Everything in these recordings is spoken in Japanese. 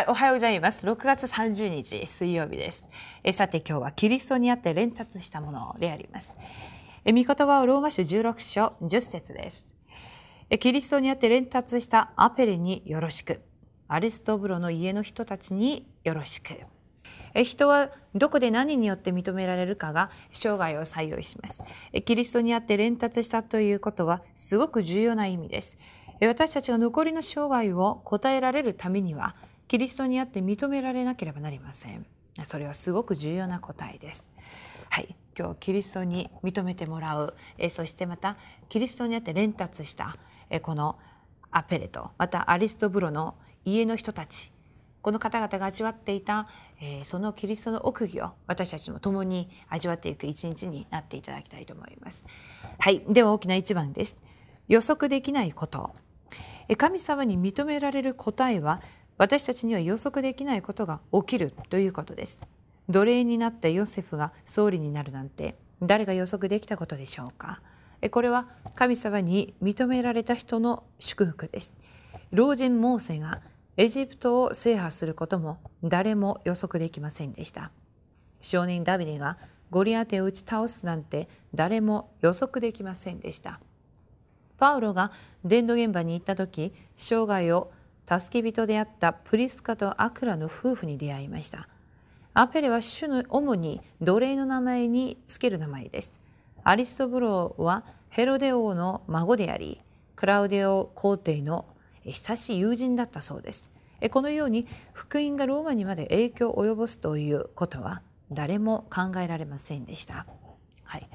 はい、おはようございます。6月30日水曜日です。えさて今日はキリストにあって連達したものであります。え御言葉はローマ書16章10節です。えキリストにあって連達したアペレによろしく。アリストブロの家の人たちによろしく。え人はどこで何によって認められるかが生涯を採用します。えキリストにあって連達したということはすごく重要な意味です。え私たちが残りの生涯を答えられるためには、キリストにあって認められなければなりません。それはすごく重要な答えです。はい、今日キリストに認めてもらう、えそしてまたキリストにあって連達した、えこのアペレとまたアリストブロの家の人たちこの方々が味わっていた、えそのキリストの奥義を私たちも共に味わっていく一日になっていただきたいと思います。はい、では大きな一番です。予測できないこと。神様に認められる答えは私たちには予測できないことが起きるということです。奴隷になったヨセフが総理になるなんて誰が予測できたことでしょうか？これは神様に認められた人の祝福です。老人モーセがエジプトを制覇することも誰も予測できませんでした。少年ダビデがゴリアテを打ち倒すなんて誰も予測できませんでした。パウロが伝道現場に行った時生涯を助け人であったプリスカとアクラの夫婦に出会いました。アペレは主の主に奴隷の名前につける名前です。アリストブロはヘロデ王の孫であり、クラウデオ皇帝の親しい友人だったそうです。このように福音がローマにまで影響を及ぼすということは誰も考えられませんでした。はい。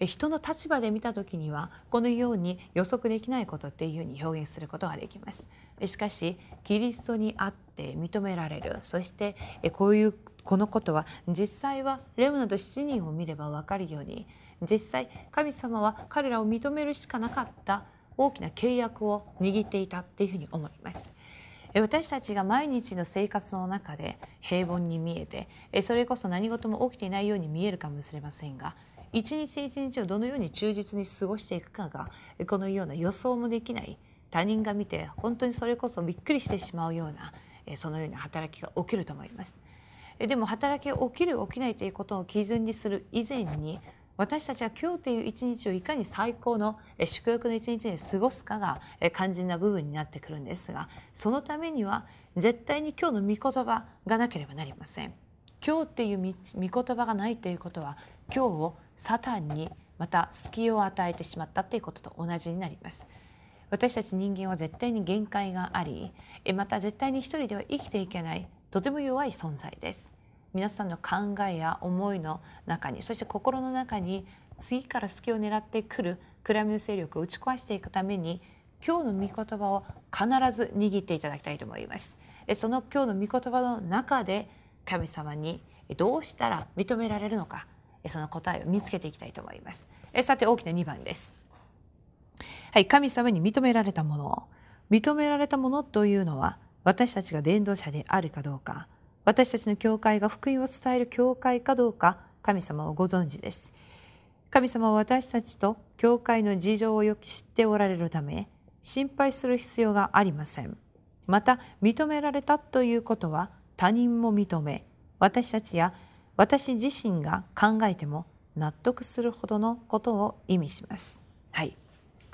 人の立場で見た時にはこのように予測できないことっていうふうに表現することができます。しかしキリストにあって認められるそしてこういうこのことは実際はレムなど7人を見れば分かるように実際神様は彼らを認めるしかなかった大きな契約を握っていたっていうふうに思います。私たちが毎日の生活の中で平凡に見えてそれこそ何事も起きていないように見えるかもしれませんが一日一日をどのように忠実に過ごしていくかがこのような予想もできない他人が見て本当にそれこそびっくりしてしまうようなそのような働きが起きると思います。でも働きが起きる起きないということを基準にする以前に私たちは今日という一日をいかに最高の祝福の一日に過ごすかが肝心な部分になってくるんですがそのためには絶対に今日の御言葉がなければなりません。今日っていう御言葉がないということは今日をサタンにまた隙を与えてしまったということと同じになります。私たち人間は絶対に限界がありまた絶対に一人では生きていけないとても弱い存在です。皆さんの考えや思いの中にそして心の中に次から隙を狙ってくる暗闇の勢力を打ち壊していくために今日の御言葉を必ず握っていただきたいと思います。その今日の御言葉の中で神様にどうしたら認められるのかその答えを見つけていきたいと思います。さて大きな2番です。はい、神様に認められたもの認められたものというのは私たちが伝道者であるかどうか私たちの教会が福音を伝える教会かどうか神様をご存知です。神様は私たちと教会の事情をよく知っておられるため心配する必要がありません。また認められたということは他人も認め私たちや私自身が考えても納得するほどのことを意味します。はい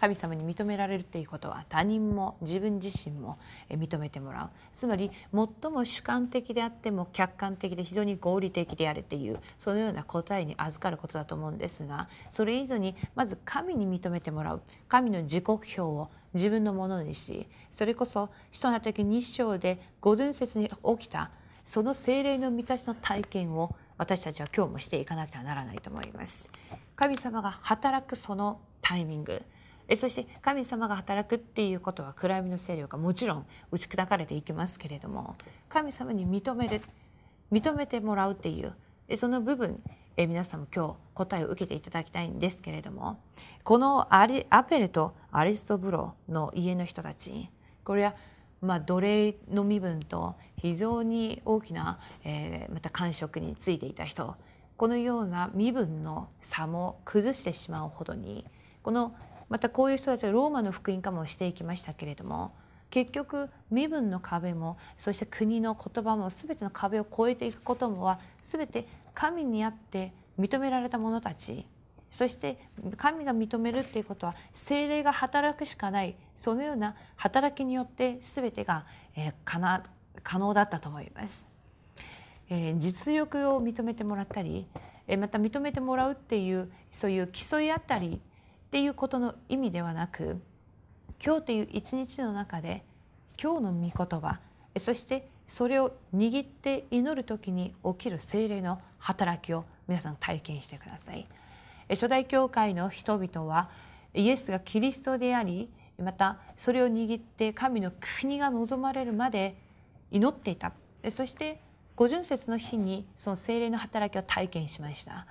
神様に認められるということは他人も自分自身も認めてもらう。つまり最も主観的であっても客観的で非常に合理的であるというそのような答えに預かることだと思うんですがそれ以上にまず神に認めてもらう。神の時刻表を自分のものにしそれこそ使徒の時日章で五前節に起きたその精霊の満たしの体験を私たちは今日もしていかなきゃならないと思います。神様が働くそのタイミング。そして神様が働くっていうことは暗闇の勢力がもちろん打ち砕かれていきますけれども神様に認める認めてもらうっていうその部分え皆さんも今日答えを受けていただきたいんですけれどもこのアリアペレとアリストブロの家の人たちこれはまあ奴隷の身分と非常に大きな、えー、また感触についていた人このような身分の差も崩してしまうほどにこのまたこういう人たちはローマの福音化もしていきましたけれども結局身分の壁もそして国の言葉も全ての壁を越えていくこともは全て神にあって認められた者たちそして神が認めるっていうことは精霊が働くしかないそのような働きによって全てが、えー、可能だったと思います。えー、実力を認めてもらったり、え、また認めてもらうっていうそういう競い合ったりっていうことの意味ではなく今日という一日の中で今日の御言葉そしてそれを握って祈る時に起きる精霊の働きを皆さん体験してください。初代教会の人々はイエスがキリストでありまたそれを握って神の国が望まれるまで祈っていた。そして五巡節の日にその精霊の働きを体験しました。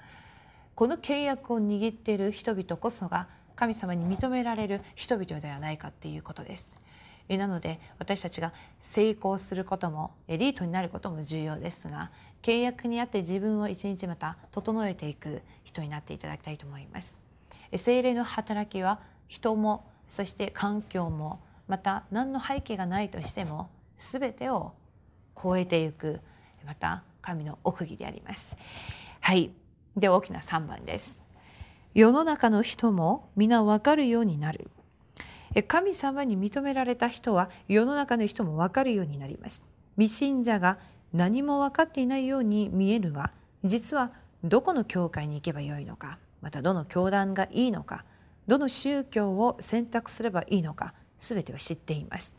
この契約を握っている人々こそが神様に認められる人々ではないかっていうことです。なので私たちが成功することもエリートになることも重要ですが契約にあって自分を一日また整えていく人になっていただきたいと思います。精霊の働きは人もそして環境もまた何の背景がないとしても全てを超えていくまた神の奥義であります。はいで大きな3番です。世の中の人も皆分かるようになる。神様に認められた人は世の中の人も分かるようになります。未信者が何も分かっていないように見えるが、実はどこの教会に行けばよいのか、またどの教団がいいのか、どの宗教を選択すればいいのか、すべてを知っています。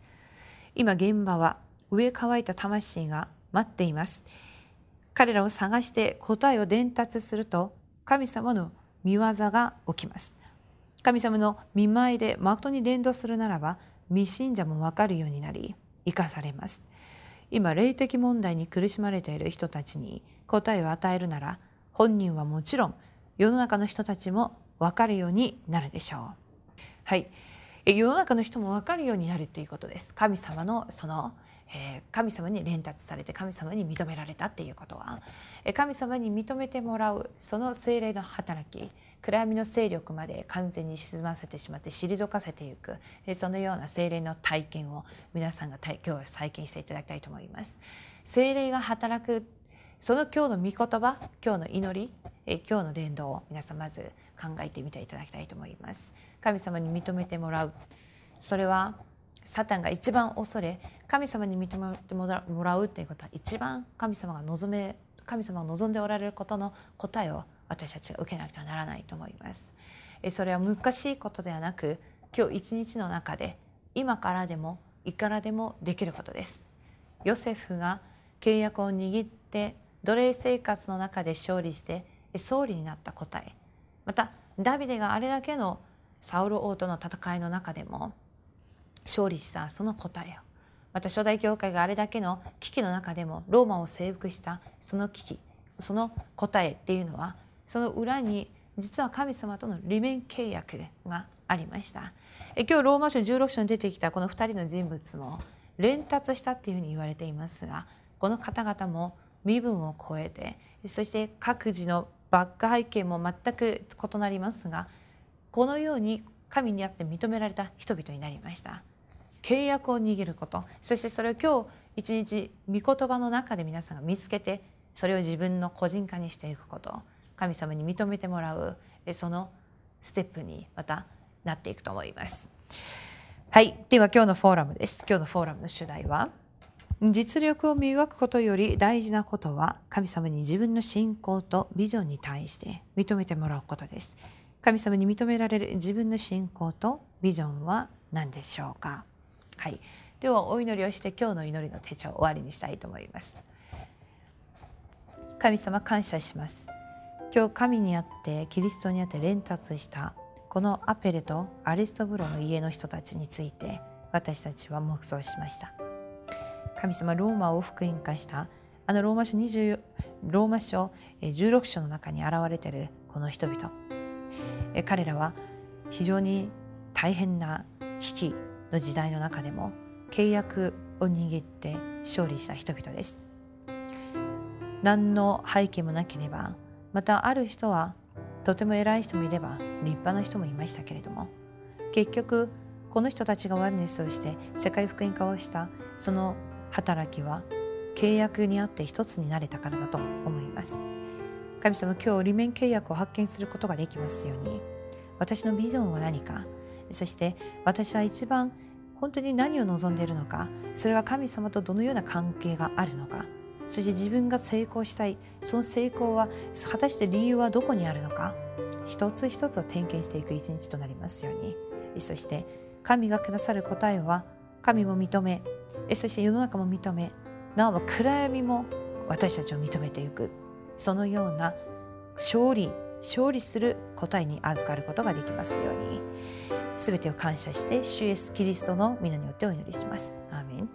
今現場は上乾いた魂が待っています。彼らを探して答えを伝達すると神様の見業が起きます。神様の見舞いで誠に伝道するならば未信者もわかるようになり生かされます。今霊的問題に苦しまれている人たちに答えを与えるなら本人はもちろん世の中の人たちもわかるようになるでしょう。はい、世の中の人もわかるようになるということです。神様のそのえ神様に連達されて神様に認められたっていうことは、え神様に認めてもらうその精霊の働き暗闇の勢力まで完全に沈ませてしまって退かせていく、えそのような精霊の体験を皆さんが今日は再建していただきたいと思います。精霊が働くその今日の御言葉今日の祈りえ今日の伝道を皆さんまず考えてみていただきたいと思います。神様に認めてもらうそれはサタンが一番恐れ神様に認めてもらうということは一番神様が望め神様が望んでおられることの答えを私たちが受けなくてはならないと思います。それは難しいことではなく今日一日の中で今からでもいからでもできることです。ヨセフが契約を握って奴隷生活の中で勝利して総理になった答えまたダビデがあれだけのサウル王との戦いの中でも勝利したその答えをまた初代教会があれだけの危機の中でもローマを征服したその危機その答えっていうのはその裏に実は神様との利面契約がありましたえ今日ローマ書16章に出てきたこの2人の人物も連達したっていうふうに言われていますがこの方々も身分を超えてそして各自のバック背景も全く異なりますがこのように神にあって認められた人々になりました。契約を握ることそしてそれを今日一日御言葉の中で皆さんが見つけてそれを自分の個人化にしていくこと神様に認めてもらうそのステップにまたなっていくと思います。はい、では今日のフォーラムです。今日のフォーラムの主題は実力を磨くことより大事なことは神様に自分の信仰とビジョンに対して認めてもらうことです。神様に認められる自分の信仰とビジョンは何でしょうか？はい、ではお祈りをして今日の祈りの手帳を終わりにしたいと思います。神様感謝します。今日神にあってキリストにあって連達したこのアペレとアリストブロの家の人たちについて私たちは黙想しました。神様ローマを福音化したあのローマ書20ローマ書16章の中に現れているこの人々。彼らは非常に大変な危機の時代の中でも契約を握って勝利した人々です。何の背景もなければまたある人はとても偉い人もいれば立派な人もいましたけれども結局この人たちがワンネスをして世界福音化をしたその働きは契約にあって一つになれたからだと思います神様今日利面契約を発見することができますように私のビジョンは何かそして私は一番本当に何を望んでいるのかそれは神様とどのような関係があるのかそして自分が成功したいその成功は果たして理由はどこにあるのか一つ一つを点検していく一日となりますように。そして神がくださる答えは神も認めそして世の中も認めなお暗闇も私たちを認めていくそのような勝利勝利する答えに預かることができますように。全てを感謝して主イエスキリストの皆によってお祈りします。アーメン